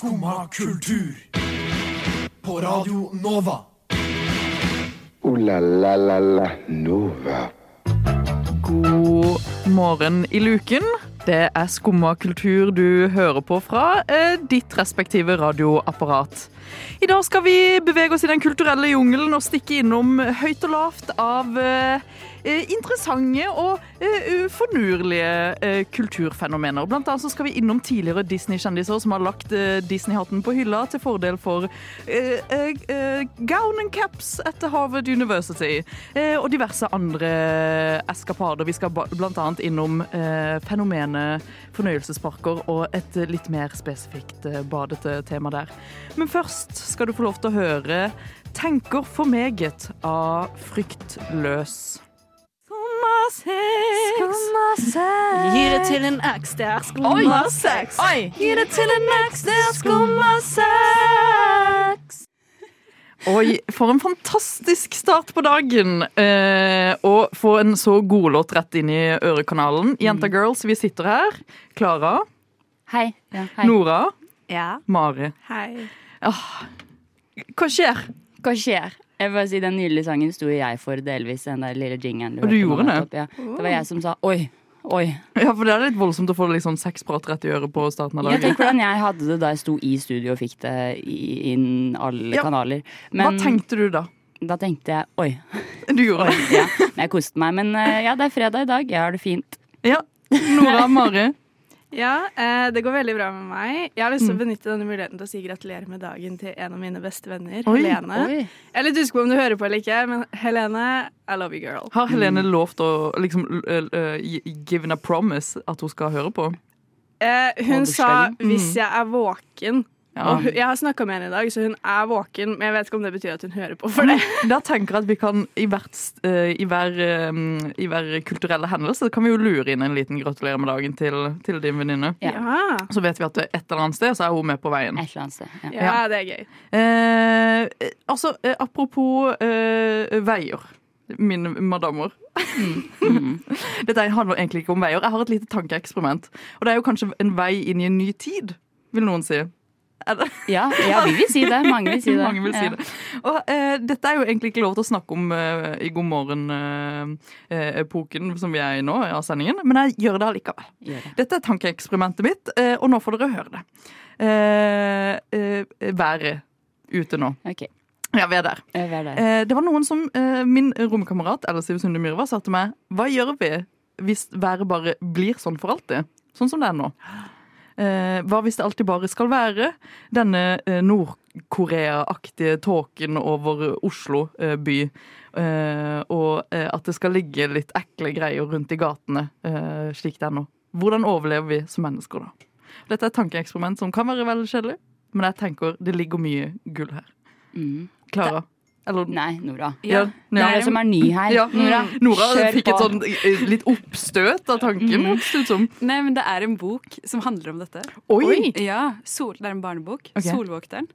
Skumma kultur. På Radio Nova. O-la-la-la-la Nova. God morgen i luken. Det er Skumma kultur du hører på fra eh, ditt respektive radioapparat. I dag skal vi bevege oss i den kulturelle jungelen og stikke innom høyt og lavt av eh, eh, interessante og eh, ufornurlige eh, kulturfenomener. Blant annet så skal vi innom tidligere Disney-kjendiser som har lagt Disney-hatten på hylla til fordel for gown and caps etter Harvard University. Og diverse andre eskapader. Vi skal blant annet innom fenomenet fornøyelsesparker og et litt mer spesifikt badete tema der. Men først skal du få lov til å høre 'Tenker for meget' av Fryktløs. Gi det til en X, det er skummasex. Gi det til en X, det er skummasex. Oi, for en fantastisk start på dagen! Eh, å få en så god låt rett inn i ørekanalen. Jenta Girls, vi sitter her. Klara, Hei. Ja, hei. Nora, Ja, Mari. hei. Hva skjer? Hva skjer? Jeg vil bare si Den nydelige sangen sto jeg for delvis. Den der lille jingeren. Og du gjorde det? Opp, Ja. Det var jeg som sa oi, oi. Ja, for Det er litt voldsomt å få litt sånn sexprat rett i øret på starten av Jeg dagen. tenker hvordan jeg hadde det da jeg sto i studio og fikk det inn alle Ja. kanaler. Hva tenkte du da? da tenkte jeg oi. Du gjorde oi det. ja. Men jeg koste meg. Men eh, ja, det er fredag i dag. Jeg har det fint. Ja. Nora, Mari. Ja, eh, det går veldig bra med meg. Jeg har lyst til å benytte denne muligheten til å si gratulerer med dagen til en av mine beste venner, Oi, Helene. Oi. Jeg er litt usikker på om du hører på eller ikke, men Helene, I love you, girl. Har Helene lovt å liksom uh, given a promise at hun skal høre på? Eh, hun sa 'hvis jeg er våken'. Ja. Og jeg har snakka med henne i dag, så hun er våken, men jeg vet ikke om det betyr at hun hører på for det. Da tenker jeg at vi kan i, hvert, eh, i, hver, eh, i hver kulturelle hendelse kan vi jo lure inn en liten gratulerer med dagen til, til din venninne. Ja. Så vet vi at et eller annet sted så er hun med på veien. Et eller annet sted. Ja. ja det er gøy. Eh, altså, eh, apropos eh, veier, mine madammer. Dette handler egentlig ikke om veier. Jeg har et lite tankeeksperiment. Og det er jo kanskje en vei inn i en ny tid, vil noen si. Ja, ja, vi vil si det. Mange vil si det. Mange vil si Ja. det. Og eh, dette er jo egentlig ikke lov til å snakke om eh, i God morgen-epoken som vi er i nå, av sendingen, men jeg gjør det allikevel. Gjør det. Dette er tankeeksperimentet mitt, eh, og nå får dere høre det. Eh, eh, været ute nå. Okay. Ja, vi er der. vi er der. Eh, det var noen som, eh, Min romkamerat Ellisiv Sunde Myrva sa til meg Hva gjør vi hvis været bare blir sånn for alltid? Sånn som det er nå. Eh, hva hvis det alltid bare skal være denne eh, Nord-Korea-aktige tåken over Oslo eh, by? Eh, og at det skal ligge litt ekle greier rundt i gatene eh, slik det er nå. Hvordan overlever vi som mennesker da? Dette er et tankeeksperiment som kan være veldig kjedelig, men jeg tenker det ligger mye gull her. Klara? Mm. Eller Nei, Nora. ja, Det er det som er ny her. ja. Nora, Nora kjør fikk et sånn eh, litt oppstøt av tanken. som. Nei, men det er en bok som handler om dette. Oi! Ja, sol, Det er en barnebok. Okay. 'Solvokteren'.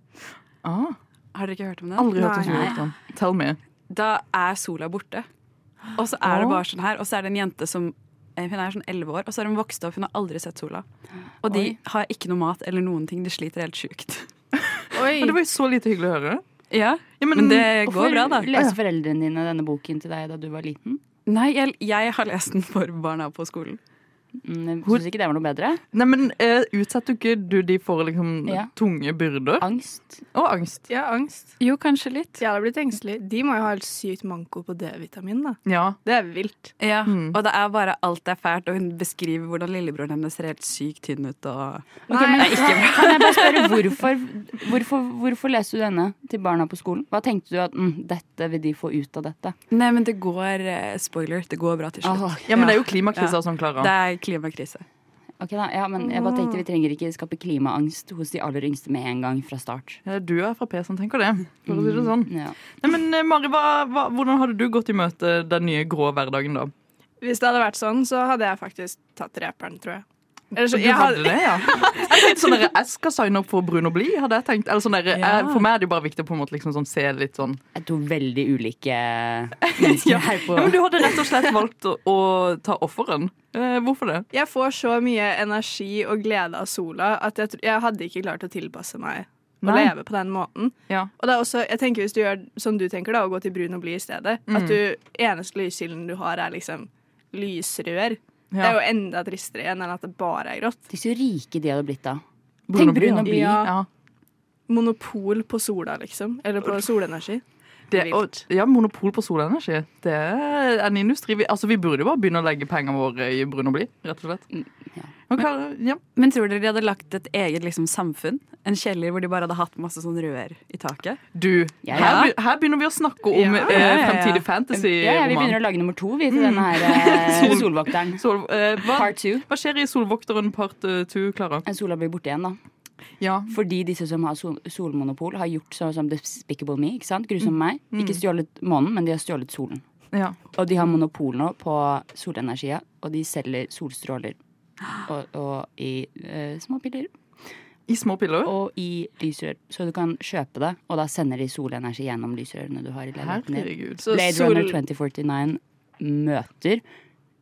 Ah, Har dere ikke hørt om den? aldri hørt om Solvokteren. Tell me. Da er sola borte. Og så er det bare sånn her. Og så er det en jente som eh, hun er sånn 11 år, og så har hun vokst opp, hun har aldri sett sola. Og de Oi. har ikke noe mat eller noen ting. De sliter helt sjukt. Oi. Men det var jo så lite hyggelig å høre. Ja, Ja, men det Hvorfor går bra, da. leste foreldrene dine denne boken til deg da du var liten? Nei, jeg, jeg har lest den for barna på skolen. Mm, Syns ikke det var noe bedre? Nei, men uh, Utsetter ikke du de for liksom Ja. tunge byrder? Angst? Og angst. Ja, angst. Jo, kanskje litt. Jeg hadde blitt engstelig. De må jo ha helt sykt manko på D-vitamin, da. Ja. Det er vilt. Ja, Mm. Og det er bare alt er fælt, og hun beskriver hvordan lillebroren hennes ser helt sykt tynn ut. Og okay, Nei. men, kan jeg bare spørre hvorfor, hvorfor, hvorfor leste du denne til barna på skolen? Hva tenkte du at mm, dette vil de få ut av dette? Nei, men det går eh, Spoiler, det går bra til slutt. Åh, ja, men det er jo klimakrise Ja. og sånn, Klara. Det er klimakrise. ok da, ja, men jeg bare tenkte Vi trenger ikke skape klimaangst hos de aller yngste med en gang fra start. Ja, Du er Frp som tenker det, for å si det sånn. Ja. Nei, men eh, Mari, hva, hva, hvordan hadde du gått i møte den nye grå hverdagen da? Hvis det hadde vært sånn, så hadde jeg faktisk tatt reperen, tror jeg. Eller så, Du jeg hadde det, ja? Jeg tenkte sånn der, jeg skal signe opp for Brun og blid, hadde jeg tenkt. Eller sånn der, Ja. jeg, for meg er det jo bare viktig å på en måte liksom sånn, se litt sånn Jeg tok veldig ulike mennesker her på ja, Men du hadde rett og slett valgt å, å ta offeren. Eh, hvorfor det? jeg får så mye energi og glede av sola at jeg, jeg hadde ikke klart å tilpasse meg å Nei. leve på den måten. Ja. Og det er også, jeg tenker Hvis du gjør som du tenker, da, å gå til brun og blid i stedet Mm. At du, eneste lyskilden du har, er liksom lysrør. Det er jo enda tristere igjen enn at det bare er grått. Tenk så rike de hadde blitt da. Brun Tenk brun og blid. Ja. Ja. Monopol på sola, liksom. Eller på solenergi. Det, og, ja, monopol på solenergi. Det er en industri vi, altså, vi burde jo bare begynne å legge pengene våre i brun og blid, rett og slett. ja. Men men, ja. Men tror dere de hadde lagt et eget liksom, samfunn? En kjeller hvor de bare hadde hatt masse sånn rør i taket? Du, Ja, Her, her begynner vi å snakke om Ja, eh, fremtidig ja, vi begynner å lage nummer to vi, til denne her eh, Sol- solvokteren. Sol, eh, hva, Part two. hva skjer i Solvokteren part eh, two, Klara? Sola blir borte igjen, da. Ja. Fordi disse som har sol solmonopol, har gjort sånn som Despicable Me. ikke sant? Grusom meg. Mm. Ikke stjålet månen, men de har stjålet solen. ja. Og de har monopol nå på solenergia, og de selger solstråler. Og, og i uh, små piller. I små piller? Og i lysrør. Så du kan kjøpe det, og da sender de solenergi gjennom lysrørene du har i leiligheten din. Herregud. Blade sol, Runner 2049 møter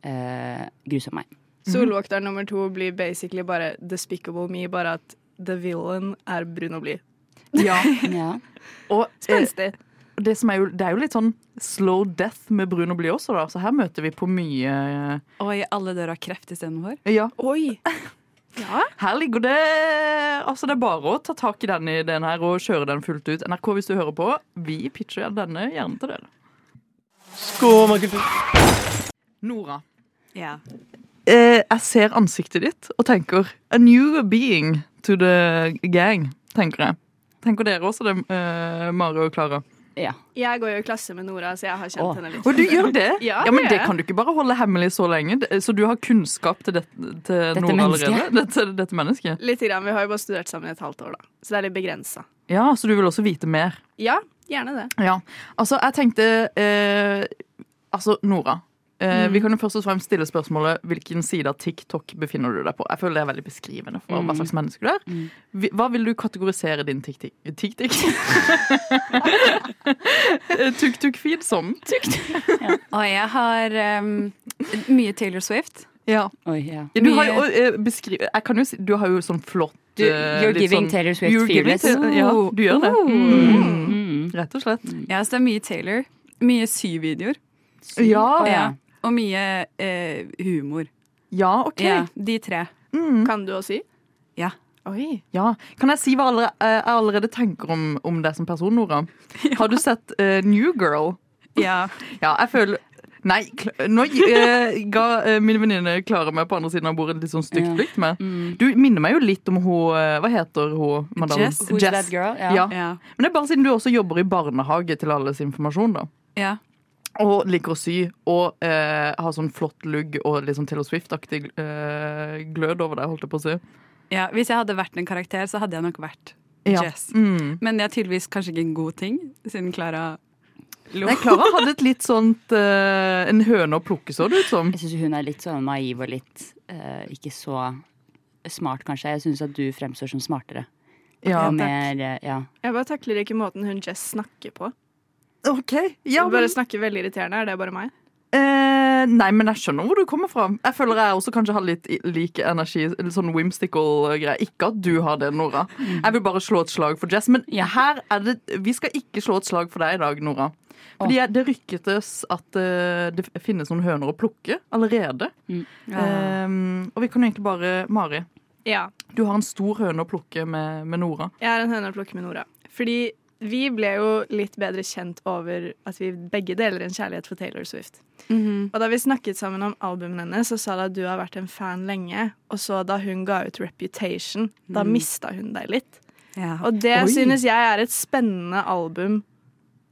uh, Grusom meg. solvokter nummer to blir basically bare Despicable Me, bare at the villain er brun og blid. Ja. Ja. Og eh, Spenstig. det, som er jo, det er jo litt sånn slow death med brun og blid også, da. Så her møter vi på mye eh, Oi, alle dør av kreft istedenfor? Ja. Oi! Ja. Her ligger det Altså, det er bare å ta tak i denne ideen her og kjøre den fullt ut. NRK, hvis du hører på, vi pitcher denne gjerne til dere. Skomakultur. Nora. Ja. Eh, jeg ser ansiktet ditt og tenker A new being to the gang, tenker jeg. Tenker dere også det, uh, Mari og Klara? ja. Jeg går jo i klasse med Nora, så jeg har kjent Åh. henne litt. Og du gjør det? Ja, men det kan du ikke bare holde hemmelig så lenge. Så du har kunnskap til, det, til Nora mennesket. allerede? Dette, dette mennesket? Litt grann, Vi har jo bare studert sammen i et halvt år, da. Så det er litt begrensa. Ja, så du vil også vite mer? Ja, gjerne det. Ja. Altså, jeg tenkte eh, Altså, Nora. Eh, Mm. Vi kan jo først og fremst stille spørsmålet hvilken side av TikTok befinner du deg på. Jeg føler det er veldig beskrivende for hva Mm. slags menneske du er. Mm. Hva vil du kategorisere din TikTok TikTok? Tuk-tuk-feed som? Og jeg har um, mye Taylor Swift. Ja. Oi, ja. Du har jo Mye- eh, beskri Jeg kan jo si Du har jo sånn flott Du, eh, you're giving sånn- Taylor Swift fearless. Ja, du gjør det. Mm. Mm. Rett og slett. Ja, så det er mye Taylor. Mye syvideoer. Ja. Å, ja. Ja. Og mye eh, humor. Ja, OK. Ja, de tre. Mm. Kan du også si? Ja. Oi. Ja. Kan jeg si hva allerede, jeg allerede tenker om, om deg som person, Nora? Har du sett uh, New Girl? Ja. Ja, jeg føler Nei, kl- nå uh, ga uh, min venninne Klara meg på andre siden av bordet litt sånn stygt Ja. blikk med. Mm. Du minner meg jo litt om hun eh, Hva heter hun? madame? Jess. Who's that girl? Ja. Ja. Ja. Men det er bare siden du også jobber i barnehage til alles informasjon, da. ja. Og liker å sy og eh, har sånn flott lugg og litt sånn Taylor Swift-aktig eh, glød over deg, holdt jeg på å si. ja. Hvis jeg hadde vært en karakter, så hadde jeg nok vært Ja. Jess. Mm. Men det er tydeligvis kanskje ikke en god ting, siden Klara lo. Nei, Klara hadde et litt sånt eh, En høne å plukke, så det ut som. Jeg syns hun er litt sånn naiv og litt eh, ikke så smart, kanskje. Jeg syns at du fremstår som smartere. Ja, takk mer, eh, ja. Jeg bare takler ikke måten hun Jess snakker på. OK. Ja, men, bare snakker veldig irriterende. Er det bare meg? eh, nei, men jeg skjønner hvor du kommer fra. Jeg føler jeg også kanskje har litt like lik energi. Litt sånn whimsical greie. Ikke at du har det, Nora. Jeg vil bare slå et slag for Jess. Men Ja. her er det Vi skal ikke slå et slag for deg i dag, Nora. Fordi jeg- det ryktes at eh, det finnes noen høner å plukke allerede. Mm. Eh, og vi kan egentlig bare Mari, Ja. du har en stor høne å plukke med, med Nora. Jeg har en høne å plukke med Nora. Fordi vi ble jo litt bedre kjent over at vi begge deler en kjærlighet for Taylor Swift. Mhm. Og da vi snakket sammen om albumet hennes, så sa du at du har vært en fan lenge. Og så da hun ga ut Reputation, da Mm. mista hun deg litt. Ja. Og det Oi. synes jeg er et spennende album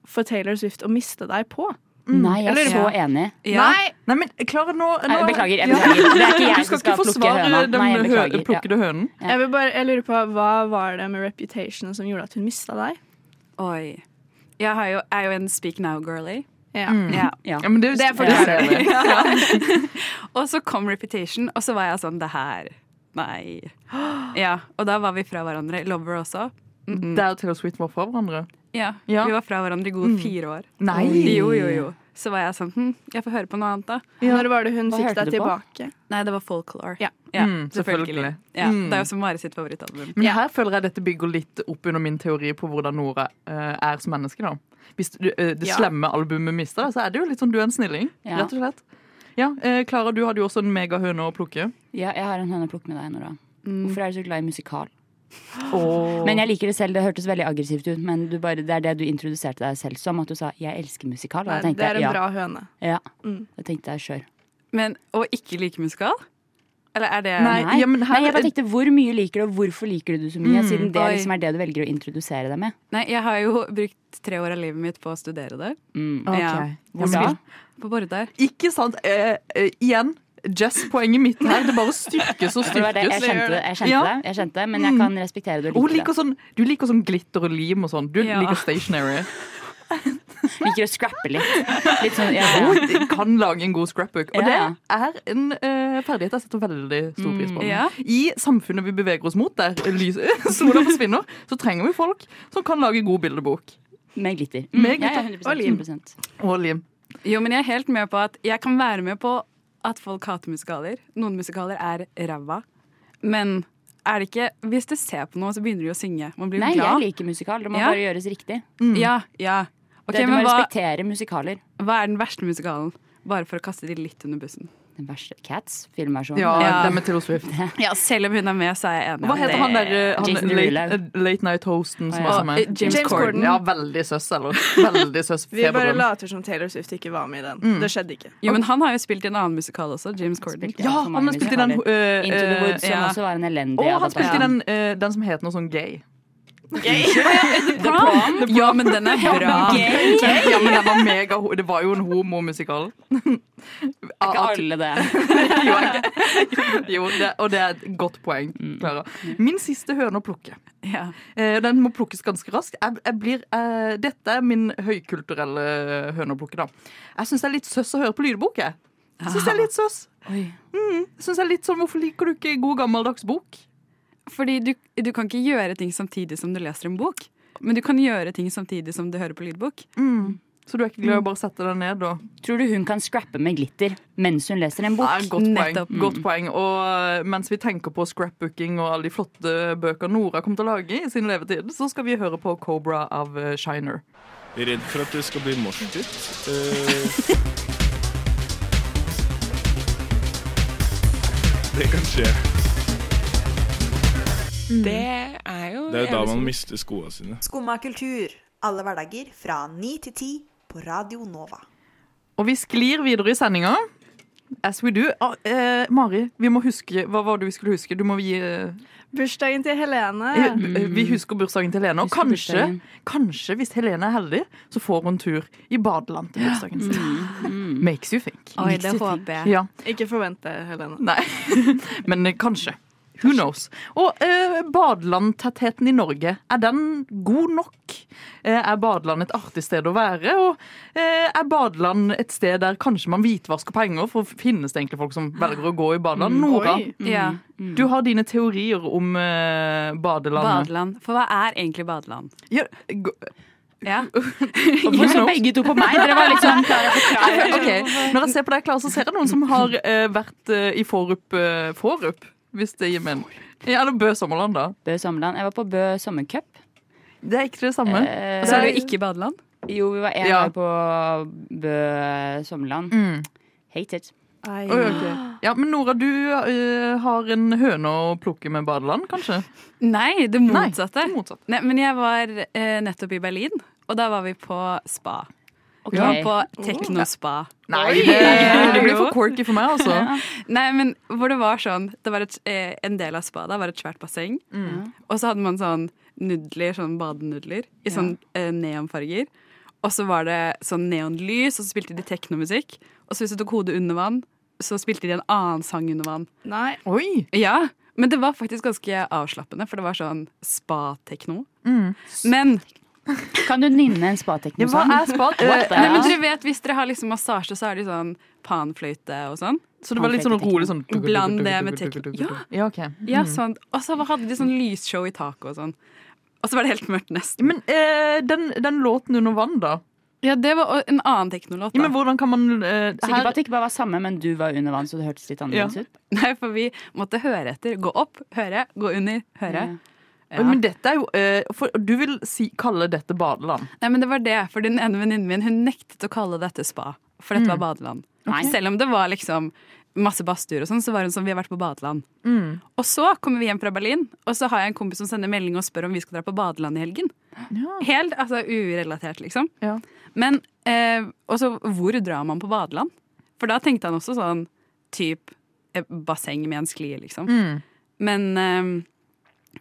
for Taylor Swift å miste deg på. Nei, jeg er Eller- så enig. Ja. Nei! Nei, men Klara, nå, nå Nei, beklager, jeg beklager. Det er ikke jeg Du skal som ikke skal plukke forsvare høna. den Nei, jeg hø plukkede hønen. Ja. Jeg, vil bare, jeg lurer på, Hva var det med Reputation som gjorde at hun mista deg? Oi. Jeg har jo, er jo en speak now-girly. Ja. Mm. Ja. Ja. Ja, men det, Det er for du deg. ser det og så kom Reputation, og så var jeg sånn Det her Nei. Ja, og da var vi fra hverandre. Lover også. Mm -mm. Der Taylor Swift var fra hverandre. Ja, Ja. Vi var fra hverandre i gode fire år. Nei! Jo, jo, jo. Så var jeg sånn hm, Jeg får høre på noe annet, da. Når var det hun Hva fikk deg tilbake? Nei, det var folklore. Ja. Mm, selvfølgelig. Ja, Mm. Det er jo som Mari sitt favorittalbum. Men her føler jeg dette bygger litt opp under min teori på hvordan Nora uh, er som menneske. da. Hvis du, uh, det Ja. slemme albumet mister deg, så er det jo litt sånn du er en snilling. Ja. Rett og slett. Ja, Klara, uh, du hadde jo også en megahøne å plukke. Ja, jeg har en høne å plukke med deg, Nora. Mm. Hvorfor er du så glad i musikal? Og... Men jeg liker det selv. Det hørtes veldig aggressivt ut, men du bare, det er det du introduserte deg selv som. At du sa 'jeg elsker musikal'. Og Nei, tenkte det er en ja. bra høne. ja. Mm. Det tenkte jeg sjøl. Men å ikke like musikal? Eller er det Nei, Nei, ja, men her- Nei, jeg bare tenkte hvor mye liker du, og hvorfor liker du det så mye? Mm. Siden det liksom er det du velger å introdusere deg med. Nei, jeg har jo brukt tre år av livet mitt på å studere det. Mm. Okay. Ja. Hvor da? På Bårdar. Ikke sant? Eh, eh, igjen, Jess, poenget mitt her. Det bare styrkes og styrkes. det det, jeg kjente det, jeg kjente Ja. det, jeg kjente det, men jeg kan respektere det like liker det. sånn, du liker sånn glitter og lim og sånn. Du Ja. liker stationary. Liker å scrappe litt. Litt sånn, ja, ja. Hun kan lage en god scrapbook. Og det er en uh, ferdighet jeg setter veldig stor pris på. Mm, ja. I samfunnet vi beveger oss mot, der sola forsvinner, så trenger vi folk som kan lage god bildebok. Med glitter. Med Ja, ja, glitter. 100%, Og lim. 100%. Og lim. Jo, men jeg er helt med på at jeg kan være med på at folk hater musikaler. Noen musikaler er ræva. Men er det ikke Hvis du ser på noe, så begynner du å synge. Man blir Nei, jeg liker musikal. Det må Ja. bare gjøres riktig. Ja, ja. Okay, det, du må men hva, respektere musikaler. hva er den verste musikalen? Bare for å kaste de litt under bussen. Den verste Cats, filmversjonen. Ja, Ja. det med Taylor Swift. Ja, Selv om hun er med, så er jeg enig. Hva heter han der eh, han, late, eh, late Night Hosten som Å, er ja. James, James Corden. Corden. Ja, veldig søs, eller? Veldig søs. Vi bare later som Taylor Swift ikke var med i den. Mm. Det skjedde ikke. Jo, men han har jo spilt i en annen musikal også. James Corden. Spilt, Ja, han har spilt i den eh, Into the eh, Woods, som ja. også var en elendig Og han spilte i den, uh, den som heter noe sånn gay. Prom? Ja, men den er bra. Ja, men den var mega Det var jo en homomusikal. Ikke alle det. jo, jo det, og det er et godt poeng, Clara. Min siste høne å plukke. Eh, Den må plukkes ganske raskt. Jeg, jeg blir, uh, dette er min høykulturelle høne å plukke. da Jeg syns det er litt søss å høre på lydbok. Jeg Jeg synes det er litt søss. Mm, Jeg synes det er litt sånn, Hvorfor liker du ikke god gammeldags bok? Fordi du, du kan ikke gjøre ting samtidig som du leser en bok. Men du kan gjøre ting samtidig som du hører på lydbok. Så du er ikke glad i å bare sette deg ned og Tror du hun kan scrappe med glitter mens hun leser en bok? Ja, godt poeng. Mm. Godt poeng. Og eh, mens vi tenker på scrapbooking og alle de flotte bøker Nora kommer til å lage i sin levetid, så skal vi høre på Cobra av Shiner. Jeg er Redd for at det skal bli morsomt. Uh... det kan skje. Det er jo Det er jo da man mister skoene sine. Skumma kultur. Alle hverdager fra 9 til 10 på Radio Nova. Og vi sklir videre i sendinga. As we do. Ah, eh, Mari, vi må huske Hva var det vi skulle huske? Du må gi eh, Bursdagen til Helene. eh, Vi husker bursdagen til Helene. Og kanskje, kanskje, hvis Helene er heldig, så får hun tur i badeland til bursdagen sin. Makes you think. Oi, det håper jeg. Ja. Ikke forvent det, Helene. Nei, men eh, kanskje. Who knows? Og eh, badelandtettheten i Norge, er den god nok? Eh, er badeland et artig sted å være? Og eh, er badeland et sted der kanskje man hvitvasker penger? For finnes det egentlig folk som velger å gå i badeland? Nora, mm, Ja. du har dine teorier om eh, badeland. Badeland. For hva er egentlig badeland? Ja, Ja. Hvorfor så begge to på meg? Dere var litt sånn klare for klare. Ok, Når jeg ser på deg, Klara, så ser jeg noen som har eh, vært eh, i Forup, eh, Forup, hvis det gir mening. Ja, eller Bø Sommerland, da. Bø sommerland. Jeg var på Bø sommercup. Det er ikke det samme. Eh, Og så er det jo ikke badeland. jo, vi var én Ja. på Bø sommerland. Mm. Hate it. Ai. okay. Ja, men Nora, du uh, har en høne å plukke med badeland, kanskje? Nei, det Nei, motsatte. det motsatte. Nei, men jeg var uh, nettopp i Berlin, og da var vi på spa. Ok. Vi var på teknospa. Nei, det, det blir for quirky for meg, altså. Nei, men hvor det var sånn det var et, eh, En del av spadet var et svært basseng. Og så hadde man sånn nudler, sånn badenudler, i sånn eh, neonfarger. Og så var det sånn neonlys, og så spilte de teknomusikk. Og så hvis du tok hodet under vann, så spilte de en annen sang under vann. Nei. Oi! Ja, men det var faktisk ganske avslappende, for det var sånn spa-tekno. Mm. Men Kan du nynne en Ja, hva er spa? Nei, men Ja. dere vet, Hvis dere har liksom massasje, så er det sånn panfløyte og sånn. Så det var litt sånn rolig sånn Bland det med tekno. Ja. Ja, mm. Ja, sånn. Og så hadde de sånn lysshow i taket og sånn. Og så var det helt mørkt nesten. Men eh, den, den låten under vann, da? Ja, det var en annen teknolåt. Ja, men hvordan kan man eh, Sikker på at det ikke bare var samme, men du var under vann, så det hørtes litt annerledes ut? Nei, for vi måtte høre etter. Gå opp, høre, gå under, høre. Oi, Men dette er jo eh, Du vil si, kalle dette badeland? Nei, men det var det, for den ene venninnen min hun nektet å kalle dette spa, for dette Mm. var badeland. Okay. Selv om det var liksom masse badstuer og sånn, så var hun sånn, vi har vært på badeland. Mm. Og så kommer vi hjem fra Berlin, og så har jeg en kompis som sender melding og spør om vi skal dra på badeland i helgen. Ja. Helt altså, urelatert, liksom. Ja. Men eh, også, hvor drar man på badeland? For da tenkte han også sånn typ eh, basseng med en sklie, liksom. Mm. Men eh,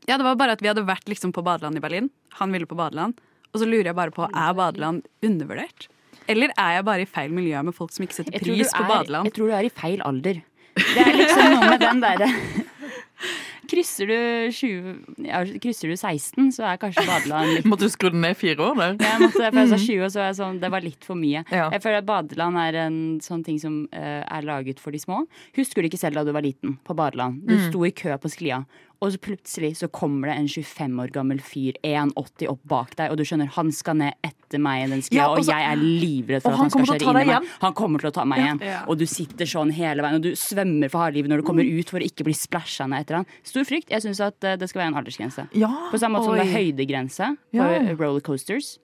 ja, det var bare at vi hadde vært liksom på badeland i Berlin. Han ville på badeland. Og så lurer jeg bare på, er badeland undervurdert? Eller er jeg bare i feil miljø med folk som ikke setter pris på er, badeland? jeg tror du er i feil alder. Det er liksom noe med den derre Krysser du 20 ja, Krysser du 16, så er kanskje badeland litt Måtte du skru den ned fire år der? Jeg måtte, for jeg sa 20, og så var sånn, det var litt for mye. Ja. Jeg føler at badeland er en sånn ting som uh, er laget for de små. Husker du ikke selv da du var liten, på badeland? Du Mm. sto i kø på sklia, og så plutselig så kommer det en 25 år gammel fyr, 1,80 opp bak deg, og du skjønner, han skal ned etter meg i den sklia, Ja, og og jeg er livredd for at han han skal kjøre inn i meg. igjen. Han kommer til å ta meg igjen. Ja. Og du sitter sånn hele veien, og du svømmer for harde livet når du kommer Mm. ut for å ikke bli splæsja ned etter han. Stor frykt. Jeg syns at eh, det skal være en aldersgrense. Ja. På samme måte som det er høydegrense Ja. for rollercoasters.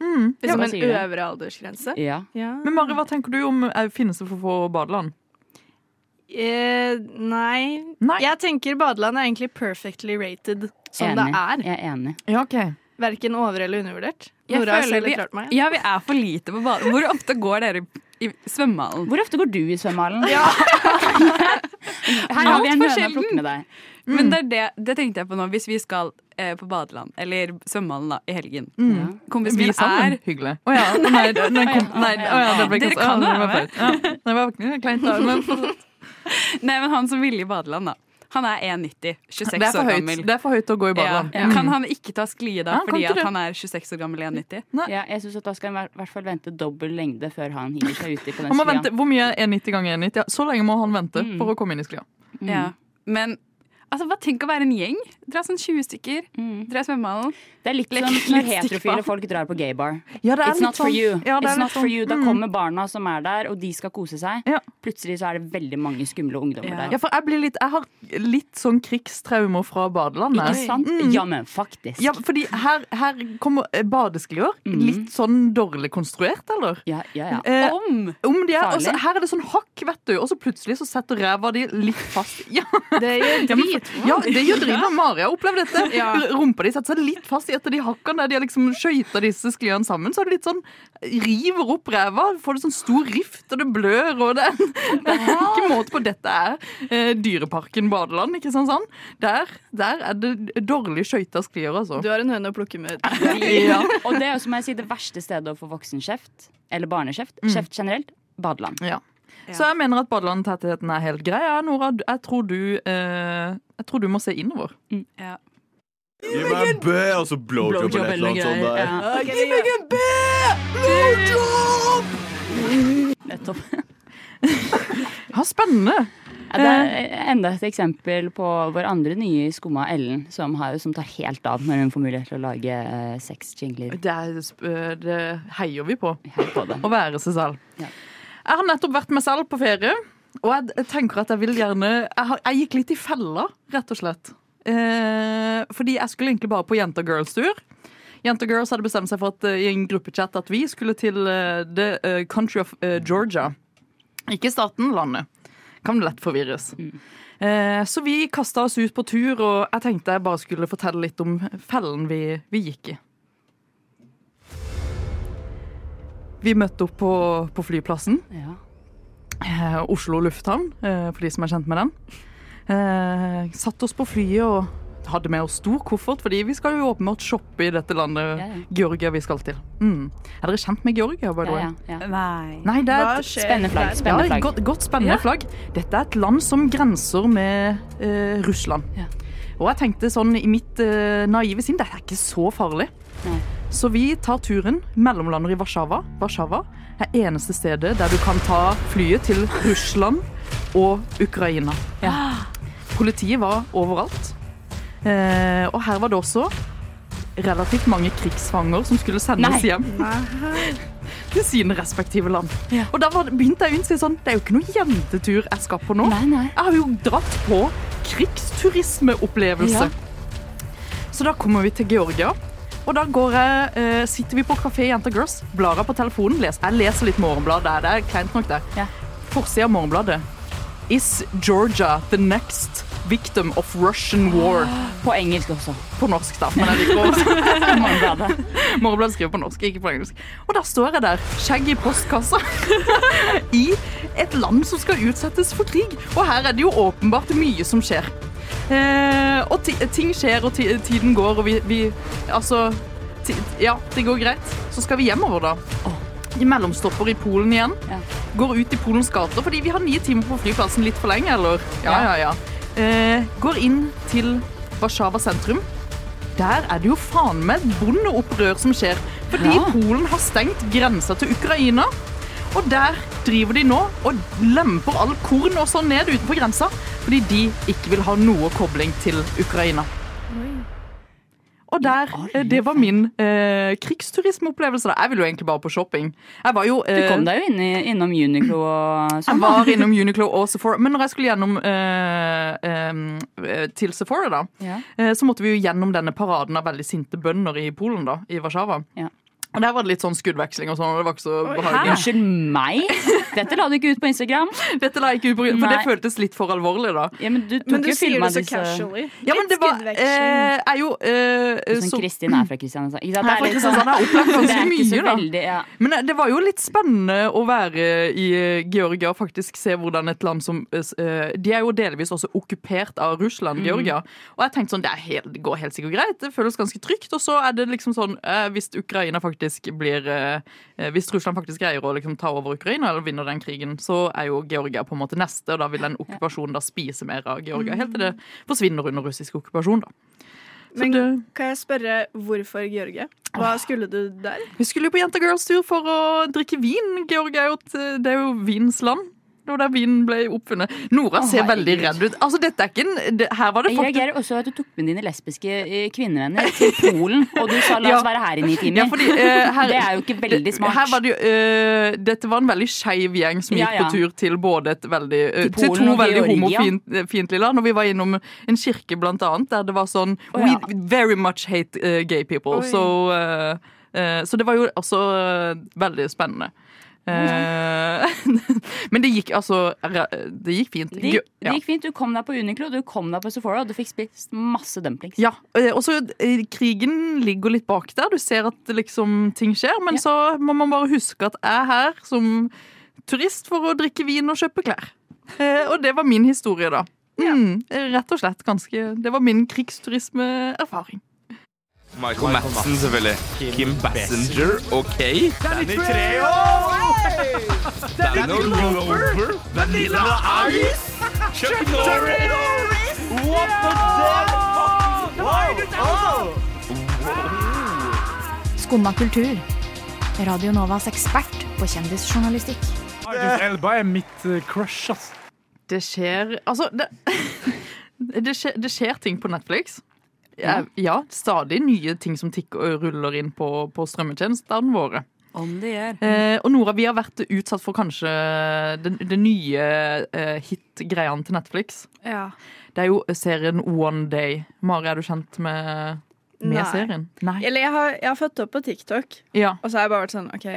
Mm. Liksom er en øvre aldersgrense. Ja. Men Mari, hva tenker du om finnes det for få badeland? Eh, nei. Nei. Jeg tenker badeland er egentlig perfectly rated som enig. det er. Jeg er enig. Ja, okay. Verken over- eller undervurdert. Jeg Nora har selv vi- klart meg. Ja, vi er for lite på badeland. Hvor ofte går dere i, svømmehallen? Hvor ofte går du i svømmehallen? Her har vi en høne å plukke med deg. Men det er det, det tenkte jeg på nå. Hvis vi skal eh, på badeland, eller svømmehallen da, i helgen. Mm. Kompisen Vi min sammen? er Hyggelig. Å ja. Nei, nei, nei, nei, å ja, det ble Dere ikke kan jo det være med. Ja. Nei, det var ikke kleint. da, Men Nei, men han som ville i badeland, da. Han er 1,90. 26 det er år høyt. gammel. Det er for høyt å gå i badeland. Ja. Kan han ikke ta sklie da, Ja, fordi at han er 26 år gammel 1,90? Ja, jeg synes at Da skal han i hvert fall vente dobbel lengde før han hiver seg uti på den Han sklia. Hvor mye er 1,90 ganger 1,90? Ja, så lenge må han vente Mm. for å komme inn i sklia. Ja. Men altså, hva tenk å være en gjeng? Dra sånn 20 stykker. Mm. Dra svømmehallen. Det er litt sånn som når heterofile folk drar på gaybar. Ja, det er It's not for sånn- you. Ja, det er It's not for sånn- you. Da mm. kommer barna som er der, og de skal kose seg. Ja. Plutselig så er det veldig mange skumle ungdommer Ja. der. Ja, for jeg, blir litt, jeg har litt sånn krigstraumer fra badelandet. Ikke sant? Mm. Ja, men faktisk. Ja, fordi her, her kommer eh, badesklier. Mhm. Litt sånn dårlig konstruert, eller? Ja, ja, ja. Eh, Om! om de er, Farlig. og her er det sånn hakk, vet du, og så plutselig så setter ræva di litt fast. Ja, Det gjør Ja. Ja det gjør dritt. Mari har opplevd dette. Ja. Rumpa de setter seg litt fast i et av de hakkene der de har liksom skøyta disse skliene sammen. Så er det litt sånn River opp ræva, får det sånn stor rift, og det blør, og det, det er ikke måte på. Dette er eh, Dyreparken badeland, ikke sant sånn? Der, der er det dårlig skøyta sklier, altså. Du har en høne å plukke med. Ja. Og det er jo som jeg sier, det verste stedet å få voksenkjeft, eller barnekjeft, Mm. kjeft generelt, badeland. Ja. Så jeg mener at badelandtettheten er helt grei. Ja, Nora, jeg tror du, eh, jeg tror du må se innover. Ja. Gi meg en B, og så blowjob eller et eller annet sånt der. Ja, Gi meg en nettopp. Ja, spennende. Ja, det er enda et eksempel på vår andre nye i Skumma, Ellen, som, har, som tar helt av når hun får mulighet til å lage uh, sexjingler. Det, er, det heier vi på. Heier på det. Å være seg selv. Ja. Jeg har nettopp vært meg selv på ferie, og jeg, tenker at jeg vil gjerne jeg, har, jeg gikk litt i fella, rett og slett. Eh, fordi jeg skulle egentlig bare på Jenta Girls-tur. Jenta Girls hadde bestemt seg for at, eh, i en gruppechat at vi skulle til uh, the uh, country of uh, Georgia. Ikke staten, landet. Kan lett forvirres. Eh, så vi kasta oss ut på tur, og jeg tenkte jeg bare skulle fortelle litt om fellen vi, vi gikk i. Vi møtte opp på, på flyplassen. Ja. Eh, Oslo lufthavn, eh, for de som er kjent med den. Eh, satt oss på flyet og hadde med oss stor koffert, fordi vi skal jo åpenbart shoppe i dette landet Ja, ja. Georgia vi skal til. Mm. Er dere kjent med Georgia? by the Ja, way? ja, ja. Nei. Nei, det er et Spennende flagg. Spennende flagg. godt, godt spennende Ja. flagg. Dette er et land som grenser med eh, Russland. Ja. Og jeg tenkte sånn i mitt eh, naive sinn, dette er ikke så farlig. Nei. Så vi tar turen, mellomlander i Warszawa. Warszawa er eneste stedet der du kan ta flyet til Russland og Ukraina. Politiet var overalt. Eh, og her var det også relativt mange krigsfanger som skulle sendes Nei. hjem til sine respektive land. Og da begynte jeg å innse sånn, det er jo ikke noe jentetur jeg skal på nå. Nei, nei. Jeg har jo dratt på krigsturismeopplevelse. Ja. Så da kommer vi til Georgia. Og da går jeg, uh, sitter vi på kafé Jenta Girls, blar på telefonen. Les, jeg leser litt Morgenbladet. Det er kleint nok, det. Ja. Forsida av Morgenbladet. Is Georgia the next victim of Russian war? På engelsk også. På norsk, da. Men jeg liker Morgenbladet. Morgenbladet skriver på norsk, ikke på engelsk. Og da står jeg der, skjegg i postkassa, i et land som skal utsettes for krig. Og her er det jo åpenbart mye som skjer. Eh, og ting skjer, og tiden går, og vi, vi Altså Ja, det går greit. Så skal vi hjemover, da. I mellomstopper i Polen igjen. Ja. Går ut i Polens gater fordi vi har ni timer på flyplassen litt for lenge, eller? Ja, ja, ja. Eh, går inn til Warszawa sentrum. Der er det jo faen meg bondeopprør som skjer. Fordi Ja. Polen har stengt grensa til Ukraina. Og der driver de nå og lemper all korn og sånn ned utenfor grensa. Fordi de ikke vil ha noe kobling til Ukraina. Og der, eh, Det var min eh, krigsturismeopplevelse. da. Jeg ville jo egentlig bare på shopping. Jeg var jo Du eh, kom deg jo inn i, innom Uniqlo og jeg sånn. var innom Uniqlo og Sephora, men når jeg skulle gjennom eh, eh, til Sephora, da, Ja. eh, så måtte vi jo gjennom denne paraden av veldig sinte bønder i Polen, da, i Warszawa. Ja. Og Der var det litt sånn skuddveksling og sånn, og det var ikke så behagelig. Unnskyld meg? Dette la du ikke ut på Instagram. Dette la jeg ikke ut på Instagram, for det føltes litt for alvorlig, da. Ja, men du tok Men du jo sier filma det så disse casually. Ja, men det var skuddveksling. eh, er jo eh, Sånn så- Kristin er fra Kristiansand. Ikke sant? Her fra Kristiansand har opplevd det ganske er ikke så mye, da. veldig ja. Men eh, det var jo litt spennende å være i eh, Georgia og faktisk se hvordan et land som eh, De er jo delvis også okkupert av Russland, Georgia. Og jeg tenkte sånn, det, er helt, det går helt sikkert greit, det føles ganske trygt. Og så er det liksom sånn, eh, hvis Ukraina faktisk blir eh, eh, Hvis Russland faktisk greier å liksom ta over Ukraina eller vinner den krigen, så er jo Georgia på en måte neste, og da vil den okkupasjonen da spise mer av Georgia. Helt til det forsvinner under russisk okkupasjon, da. Så Men det, kan jeg spørre hvorfor Georgia? Hva skulle du der? vi skulle jo på Jenta Girls-tur for å drikke vin. Georgia er jo, et, det er jo vins land. Var vinen ble oppfunnet. Nora ser ser veldig redd ut. Altså, dette er ikke en det, Her var det Jeg reagerer også at du tok med dine lesbiske eh, kvinnevenner til Polen, og du sa la oss Ja. være her i ni timer. Ja, fordi, uh, her- det er jo ikke veldig smart. Var det eh, dette var en veldig skeiv gjeng som gikk på tur til både et veldig uh, Til Til to veldig homofiendtlige land. Og vi var innom en kirke, blant annet, der det var sånn oh. We very much hate gay people. Oi. Så, så det var jo også veldig spennende. Eh, men det gikk altså Det gikk fint. Det gikk, det gikk fint. Du kom deg på Uniqlo, du kom deg på Sephora, og du fikk spist masse dumplings. Ja, eh, og så eh, krigen ligger litt bak der. Du ser at liksom ting skjer, men Ja. så må man bare huske at jeg er her som turist for å drikke vin og kjøpe klær. Eh, og det var min historie, da. Mm, rett og slett ganske Det var min krigsturismeerfaring. Michael Madsen, selvfølgelig. Kim Bassinger, OK. Danny Treho! Danny Glover. Vanilla Ice. Chuck Norris. What the Skumma kultur. Radio Novas ekspert på kjendisjournalistikk. Idris Elba er mitt eh, crush, ass. Det skjer Altså, det, det, skjer, det skjer ting på Netflix. Ja, ja, stadig nye ting som tikker og ruller inn på, på strømmetjenestene våre. Om det gjør. Eh, og Nora, vi har vært utsatt for kanskje den, den nye eh, hit-greiene til Netflix. Ja. Det er jo serien One Day. Mari, er du kjent med, med Nei. serien? Nei. Eller jeg har, jeg har fått opp på TikTok, Ja. og så har jeg bare vært sånn OK,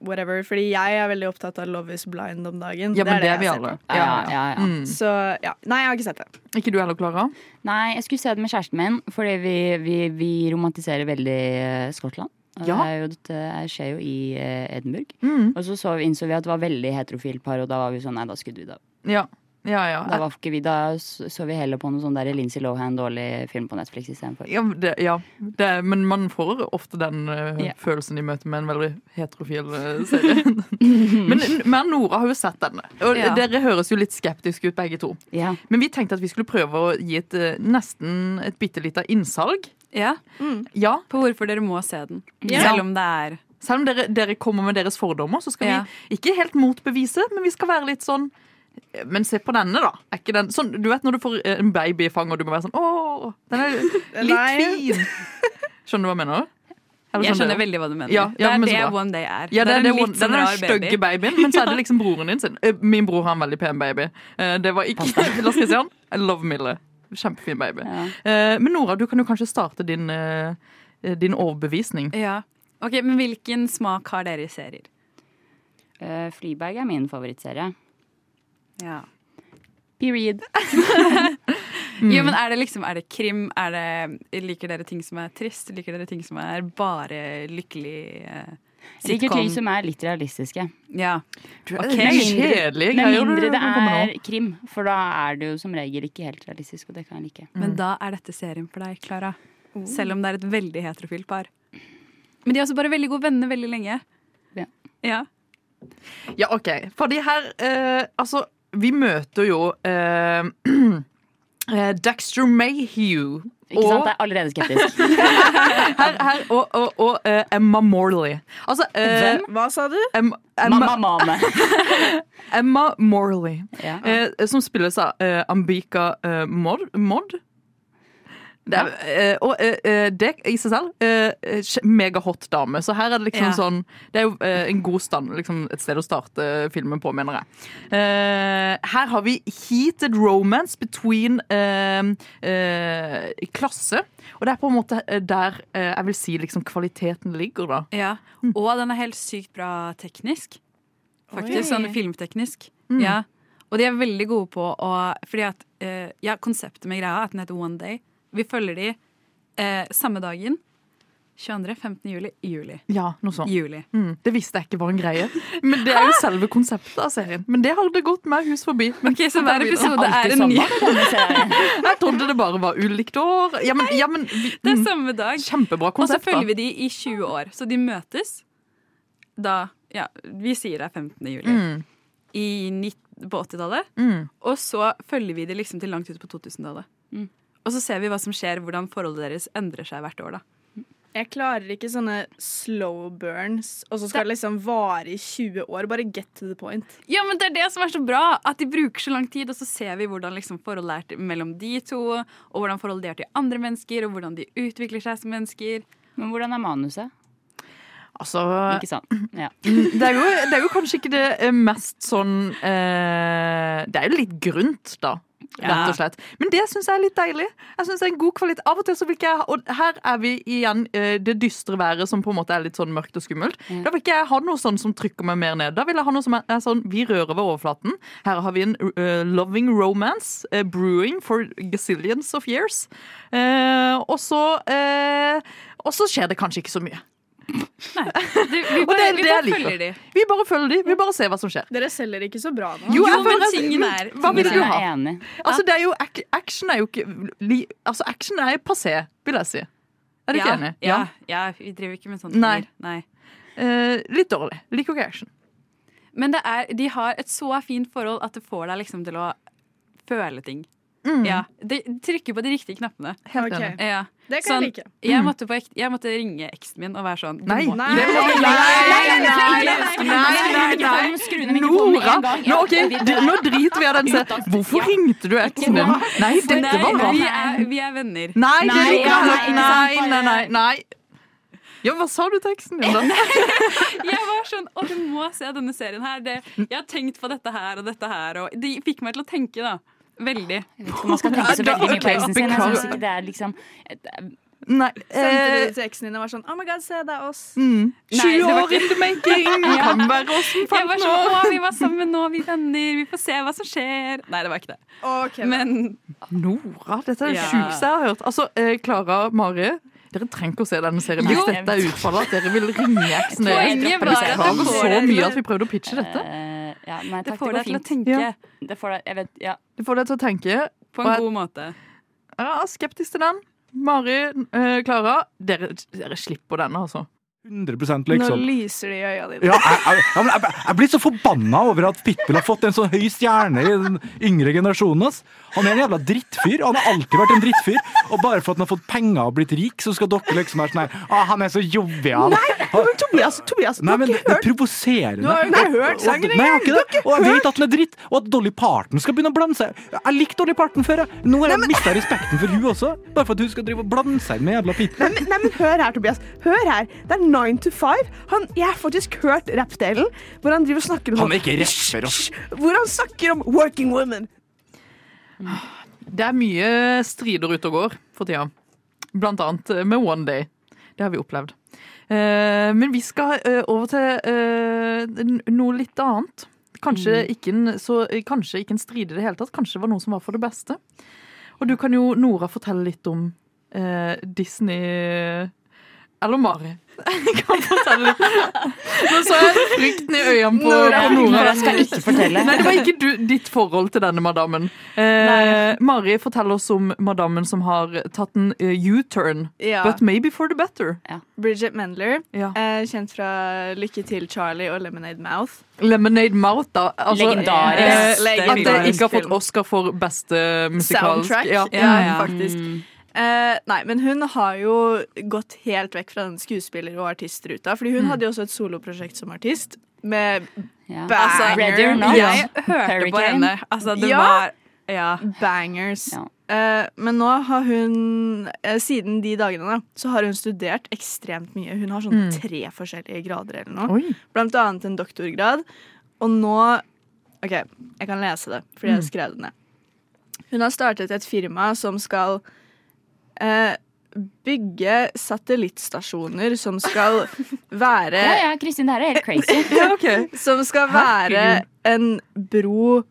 whatever. Fordi jeg er veldig opptatt av Love is blind om dagen. ja, men det er det, vi ser alle. på. Ja, ja, ja. Mm. Så ja. Nei, jeg har ikke sett det. Ikke du heller, Klara? Nei, jeg skulle se det med kjæresten min, fordi vi, vi, vi romantiserer veldig eh, Skottland. Ja. Det, er dette skjer jo i eh, Edinburgh. Mm. Og så, så innså vi at det var veldig heterofilt par, og da var vi sånn nei, da skudde vi det. Ja. Ja, ja. Da, var ikke vi, da så vi heller på noe sånn der Lindsay Lohan-dårlig film på Netflix istedenfor. Ja, det, ja. Det, men man får ofte den uh, yeah. følelsen i møte med en veldig heterofil eh, serie. men meg Nora har jo sett denne, og Ja. dere høres jo litt skeptiske ut begge to. Ja. Men vi tenkte at vi skulle prøve å gi et, eh, nesten et bitte lite innsalg Ja. Ja. På hvorfor dere må se den. Ja. Selv om det er Selv om dere, dere kommer med deres fordommer, så skal Ja. vi ikke helt motbevise, men vi skal være litt sånn men se på denne, da. Er ikke den, sånn, du vet når du får eh, en baby i fanget, og du må være sånn Å, den er litt fin. Skjønner du hva jeg mener? Eller Jeg sånn skjønner det- veldig hva du mener. Ja, ja, det er det. One Day er. Ja, det, er det, sånn den er den stygge baby. babyen, men så er det liksom broren din sin. Eh, Min bror har en veldig pen baby. Eh, Det var ikke Lars Christian. I love Mille. Kjempefin baby. Eh, Men Nora, du kan jo kanskje starte din, eh, din overbevisning. Ja. Ok, Men hvilken smak har dere i serier? Uh, Flyberg er min favorittserie. Ja. Period. Mm. Jo, men er det liksom, er det krim? Er det, liker dere ting som er trist? Liker dere ting som er bare lykkelig eh, Jeg liker ting som er litt realistiske. Ja. Okay. er mindre, Med mindre det er krim, for da er det jo som regel ikke helt realistisk, og det kan jeg like. Men da er dette serien for deg, Klara. Selv om det er et veldig heterofilt par. Men de er også bare veldig gode venner veldig lenge. Ja. Ja. Ja, OK. Fordi her eh, Altså, vi møter jo eh, eh, Dexter Mayhew. Ikke sant? Jeg er allerede skeptisk. her, her, og og, og uh, Emma Morley. Altså uh, Hvem? Hva sa du? Em, Emma, Mamma Mame. Emma Morley. Ja. uh, som spilles av Ambika Mod. Mod? Det er, eh, og eh, eh, det i seg selv megahot dame. Så her er det liksom Ja. sånn Det er jo en god stand, liksom et sted å starte filmen på, mener jeg. Her har vi heated romance between uh, uh, klasse. Og det er på en måte der jeg vil si liksom kvaliteten ligger, da. ja. Og den er helt sykt bra teknisk. Faktisk. Oi. Sånn filmteknisk. Mm. Ja. Og de er veldig gode på å Fordi at Ja, konseptet med greia er at den heter One Day. Vi følger de eh, samme dagen. 22., 15. juli, juli. Ja, noe sånt. Juli. Mm, det visste jeg ikke var en greie. Men det er jo selve konseptet av serien. Men det hadde gått meg hus forbi. Men Ok, Så hver episode er Alltid en ny. Jeg trodde det bare var ulikt år. Ja, men, ja, men vi, Det er mm, samme dag. Kjempebra konsept. Og så følger vi de i 20 år. Så de møtes da Ja, vi sier det er 15. juli. Mm, I på 80-tallet. mm. Og så følger vi det liksom til langt ut på 2000-tallet. Og så ser vi hva som skjer, hvordan forholdet deres endrer seg hvert år. da. Jeg klarer ikke sånne slow burns, og så skal det liksom vare i 20 år. Bare get to the point. Ja, men Det er det som er så bra! At de bruker så lang tid, og så ser vi hvordan liksom forholdet er til, mellom de to, og hvordan forholdet de er til andre mennesker, og hvordan de utvikler seg som mennesker. Men hvordan er manuset? Altså, Ikke sant? Ja. det er, jo, det er jo kanskje ikke det eh, mest sånn eh, Det er jo litt grunt, da. Rett og slett. Men det syns jeg er litt deilig. Jeg synes det er en god kvalitet. Av og til så vil ikke jeg Og her er vi igjen eh, det dystre været som på en måte er litt sånn mørkt og skummelt. Da vil ikke jeg ha noe sånn som trykker meg mer ned. Da vil jeg ha noe som er, sånn Vi rører ved overflaten. Her har vi en uh, loving romance Uh, brewing for gazillions of years. Uh, og så Og så skjer det kanskje ikke så mye. Nei, Det, vi bare, det vi det bare følger de. Vi bare følger de. Vi bare ser hva som skjer. Dere selger ikke så bra nå. Jo, Jo, men tingen er- Hva vil du ha? Altså, det er jo, action er jo ikke li, Altså, action er passé, vil jeg si. Er du ikke ja, enig? Ja, ja, vi driver ikke med sånt. Nei. Nei. Uh, litt dårlig. Liker ikke action. Men det er, de har et så fint forhold at det får deg liksom til å føle ting. Mm. Ja, De trykker på de riktige knappene. Helt Ok. Ja. Det kan Sånn, jeg like. jeg, måtte på, ek- jeg måtte ringe eksen min og være sånn Nei. må- Nei. Nei, Nora! Nå, okay, nå driter vi av den. Hvorfor ringte du eksen din? Nei, dette var bra. vi er, vi er venner. Nei, det ikke. ikke Nei, nei, nei. nei. Ja, hva sa du til eksen din, da? Jeg var sånn Å, du må se denne serien her. Det, jeg har tenkt på dette her og dette her. Og det fikk meg til å tenke, da. Veldig. Jeg vet ikke om man skal tenke så veldig mye på eksen sin. Jeg synes ikke det er liksom Nei. Sendte eh, du til eksen din og var sånn Oh my god, se, det er oss. mm. 20 år in the making! Kan være oss som fant var sånn, år. å, vi var sammen nå, vi er venner, vi får se hva som skjer. Nei, det var ikke det. Ok, Men Nora, dette er det Ja. sjukeste jeg har hørt. Altså, eh, Klara Mari, dere trenger ikke å se denne serien hvis dette er utfallet. At dere vil ringe eksen deres. Poenget Jeg var at det får så mye at vi prøvde å pitche dette. Eh, Ja, nei det får deg til å tenke Ja. Det får deg, jeg vet, ja. Det får deg til å tenke. på en jeg- god måte. Jeg er skeptisk til den. Mari, Klara, Klara, dere, dere slipper denne, altså. 100 Nå liksom. lyser det i øya dine. Ja, jeg, jeg, ja, jeg, jeg blir så forbanna over at Pitbull har fått en så høy stjerne i den yngre generasjonen. Ass. Han er en jævla drittfyr. Han har alltid vært en drittfyr. Og bare for at han har fått penger og blitt rik, så skal dere liksom være sånn her Å, Han er så jovial. Nei, men Tobias, Tobias Nei, du men har det ikke er hørt provoserende. Du har jo ikke hørt Og- sangen Nei, jeg har ikke det. Og jeg vet at den er dritt. Og at Dolly Parton skal begynne å blande seg. Jeg likte Dolly Parton før. jeg. Nå har jeg mista respekten for hun også. Bare for at hun skal drive og blande seg med jævla Pitbull. Nei, men- nei, men hør her, Tobias. Hør her. Det er Nine to Five. Han, jeg har faktisk hørt rappdelen hvor han driver og snakker om Han er ikke rapper, ass. Hvor han snakker om working women. Det er mye strider ute og går for tida. Blant annet med One Day. Det har vi opplevd. Eh, Men vi skal eh, over til eh, noe litt annet. Kanskje, ikke en, så, kanskje ikke en strid i det hele tatt. Kanskje det var noe som var for det beste. Og du kan jo, Nora, fortelle litt om Disney Eller Mari. kan fortelle. Nå så jeg frykten i øynene på Nora. på Nora. Nora skal ikke fortelle. Nei, det var ikke du, ditt forhold til denne madammen. Eh, Mari, fortell oss om madammen som har tatt en eh, U-turn. Ja. But maybe for the better. Bridget Mendler, Ja. eh, kjent fra Lykke til Charlie og Lemonade Mouth. Lemonade Mouth, da. Altså, Legendarisk. eh, at det ikke har fått. Oscar for beste musikalsk. Soundtrack. Ja. Ja, Mm. Eh, nei, men hun har jo gått helt vekk fra den skuespiller- og artistruta. Fordi hun Mm. hadde jo også et soloprosjekt som artist. Med Ja. banger. Ready or not. Ja. Jeg hørte på henne. Altså, det Ja. var Ja. Bangers. Eh, men nå har hun, eh, siden de dagene, da, så har hun studert ekstremt mye. Hun har sånn Mm. tre forskjellige grader eller noe. Oi. Blant annet en doktorgrad. Og nå OK, jeg kan lese det, fordi jeg Mm. skrev det ned. Hun har startet et firma som skal eh, bygge satellittstasjoner som skal være Ja, ja, Kristin, det her er helt crazy. ja, okay. Som skal være en bro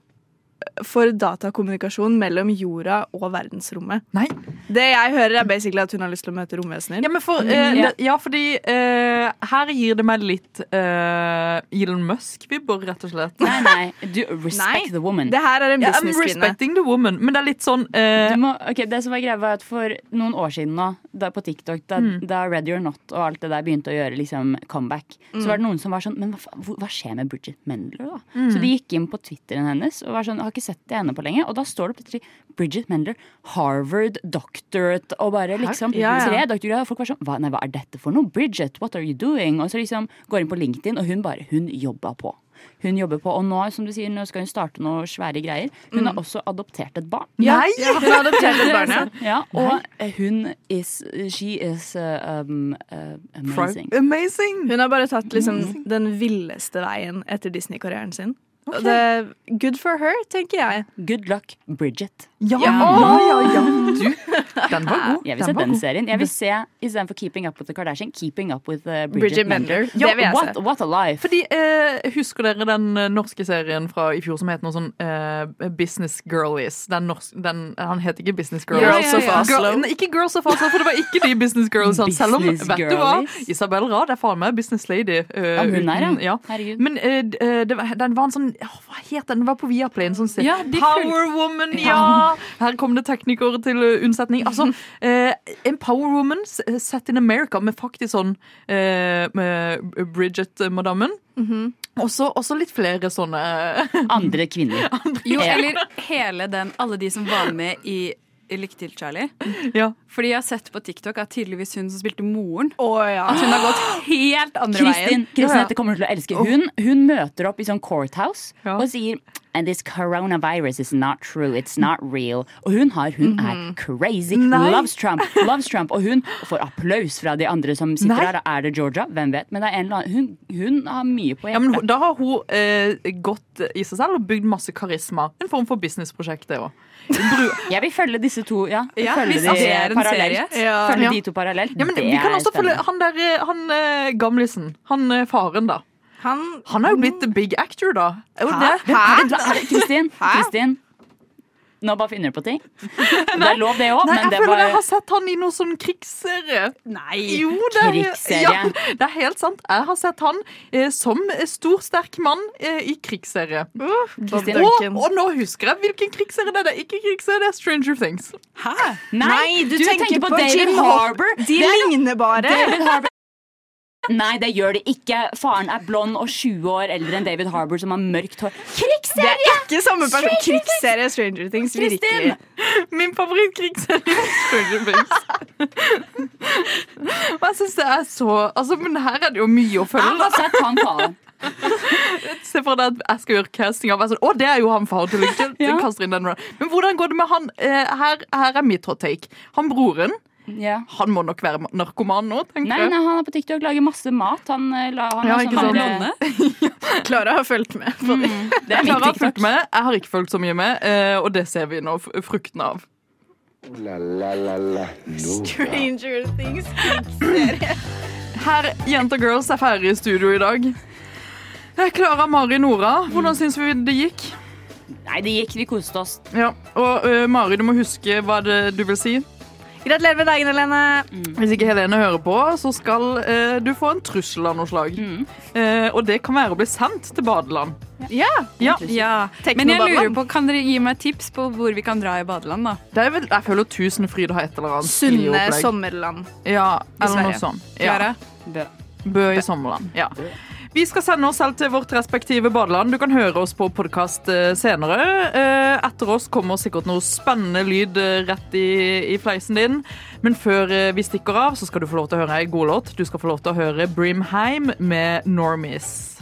for datakommunikasjon mellom jorda og verdensrommet. Nei. Det jeg hører, er basically at hun har lyst til å møte romvesener. Ja, men for, eh, det, ja, fordi eh, her gir det meg litt eh, Elon Musk-vibber, rett og slett. Nei, nei, du respect Nei, the woman. Det her er en Ja, I'm businesskvinne. respecting the woman, men det er litt sånn eh, Du må, okay, det som var greia var at For noen år siden nå, da på TikTok, da, Mm. da Ready or Not og alt det der begynte å gjøre liksom comeback, Mm. så var det noen som var sånn Men hva, hva skjer med Bridget Mendler, da? Mm. Så de gikk inn på Twitteren hennes og var sånn Har ikke sett det ene på lenge. Og da står det plutselig Bridget Mendler, Harvard doctorate, og bare liksom Ja, ja. tre doktorgrader. Og folk var sånn hva, Nei, hva er dette for noe? Bridget, what are you doing? Og så liksom går inn på LinkedIn, og hun bare Hun jobba på. Hun jobber på, Og nå som du sier, nå skal hun starte noe svære greier. Hun har også adoptert et barn. Ja, ja, hun har adoptert et barn, ja. Ja, og nei. hun is She is uh, um, uh, amazing. Amazing! Hun har bare tatt liksom den villeste veien etter Disney-karrieren sin. Det Good for her, tenker jeg. Good luck, Bridget. Ja, Ja. ja, ja, ja. Du, den var god. Jeg vil se Den den god. serien. Jeg vil se istedenfor Keeping Up with the Kardashian, Keeping Up with uh, Bridget, Bridget Mender. Jeg what, what a life. Fordi, eh, Husker dere den eh, norske serien fra i fjor som het noe sånn eh, Business Girlies? Den norsk, den, han het ikke Business Girlies. Girls of Oslo. Girl, nei, ikke Girls of Oslo, for det var ikke de Business Girls. han. Selv om, Business vet du hva? Girlies. Isabel Rad er faen meg Business Lady. Uh, Ja, hun er, ja. Herregud. Men eh, eh, det den var en sånn Hva het den? Den var på Viaplay. En sånn Ja, Power Woman, ja! Her kom det teknikere til unnsetning. Altså, eh, en Power Woman set in America med faktisk sånn eh, med Bridget-madammen. Også, også litt flere sånne Andre kvinner. Jo, eller hele den, alle de som var med i Lykke til, Charlie. Ja. Fordi jeg har sett på TikTok at tydeligvis hun som spilte moren, oh, ja. at hun har gått helt andre Kristin, veien. Kristin ja. kommer til å elske. Hun, hun møter opp i sånn courthouse Ja. og sier And this coronavirus is not true. It's not real. Og hun har, hun er crazy. Nei. Loves Trump. Loves Trump. Og hun får applaus fra de andre som sitter Nei. her. Er det Georgia? Hvem vet? Men det er en eller annen, hun, hun har mye på Ja, men Da har hun eh, gått i seg selv og bygd masse karisma. En form for businessprosjekt, det òg. Jeg vil følge disse to. Ja, Ja, følge de parallelt. serie. Ja. Følge de to parallelt. Ja, men vi kan også følge han der eh, Han eh, gamlisen. Han eh, faren, da. Han, Han er jo blitt the big actor, da. Er Hæ? det? Det, Kristin, Kristin. Nå bare finner du på ting. Det er lov, det òg, jeg det føler jeg har sett han i noe sånn krigsserie. Nei. Jo, det er, Krigsserie. Ja, det er helt sant. Jeg har sett han eh, som stor, sterk mann eh, i krigsserie. Uh, Og, og nå husker jeg hvilken krigsserie det er. Det er ikke krigsserie, det er Stranger Things. Hæ? Nei, du, tenker, på, David Harbour. De ligner bare. Nei, det gjør det ikke. Faren er blond og 20 år eldre enn David Harbour, som har mørkt hår. Det er ikke samme person. Krigsserie Stranger Things. Kristin! Virkelig. Min favorittkrigsserie Stranger Things. Og jeg synes det er så altså, Men her er det jo mye å Jeg følge. har sett han Se for deg at jeg skal gjøre casting av sånn, Å, det er jo han far til Lincoln. Ja. Men hvordan går det med han? Eh, her, her er mitt hot take. Han broren, Ja. han må nok være narkoman nå, tenker Nei, jeg. nei, han er på TikTok lager masse mat. Han, eh, la, han Ja, ikke sånn? Klara har fulgt med. Mm, det. Det er Klara har fulgt med. Jeg har ikke fulgt så mye med, eh, og det ser vi nå frukten av. La la la la Stranger Things. Her, Jenter Girls er ferdig i studio i dag. Eh, Klara, Mari, Nora, hvordan syns vi det gikk? Nei, det gikk. Vi koste oss. Ja, og uh, Mari, du må huske hva det du vil si. Gratulerer med dagen, Helene. Hvis ikke Helene hører på, så skal eh, du få en trussel av noe slag. Eh, og det kan være å bli sendt til badeland. Ja. Ja. Ja. Men jeg lurer på, kan dere gi meg tips på hvor vi kan dra i badeland? da? Det er vel, jeg føler Tusenfryd har et eller annet Sunne sommerland. Ja, eller noe sånt. Ja. Bø. Bø i sommerland. Ja. Vi skal sende oss selv til vårt respektive badeland. Du kan høre oss på podkast senere. Eh, Etter oss kommer sikkert noe spennende lyd eh, rett i, i fleisen din. Men før eh, vi stikker av, så skal du få lov til å høre ei godlåt. Du skal få lov til å høre Brimheim med Normies.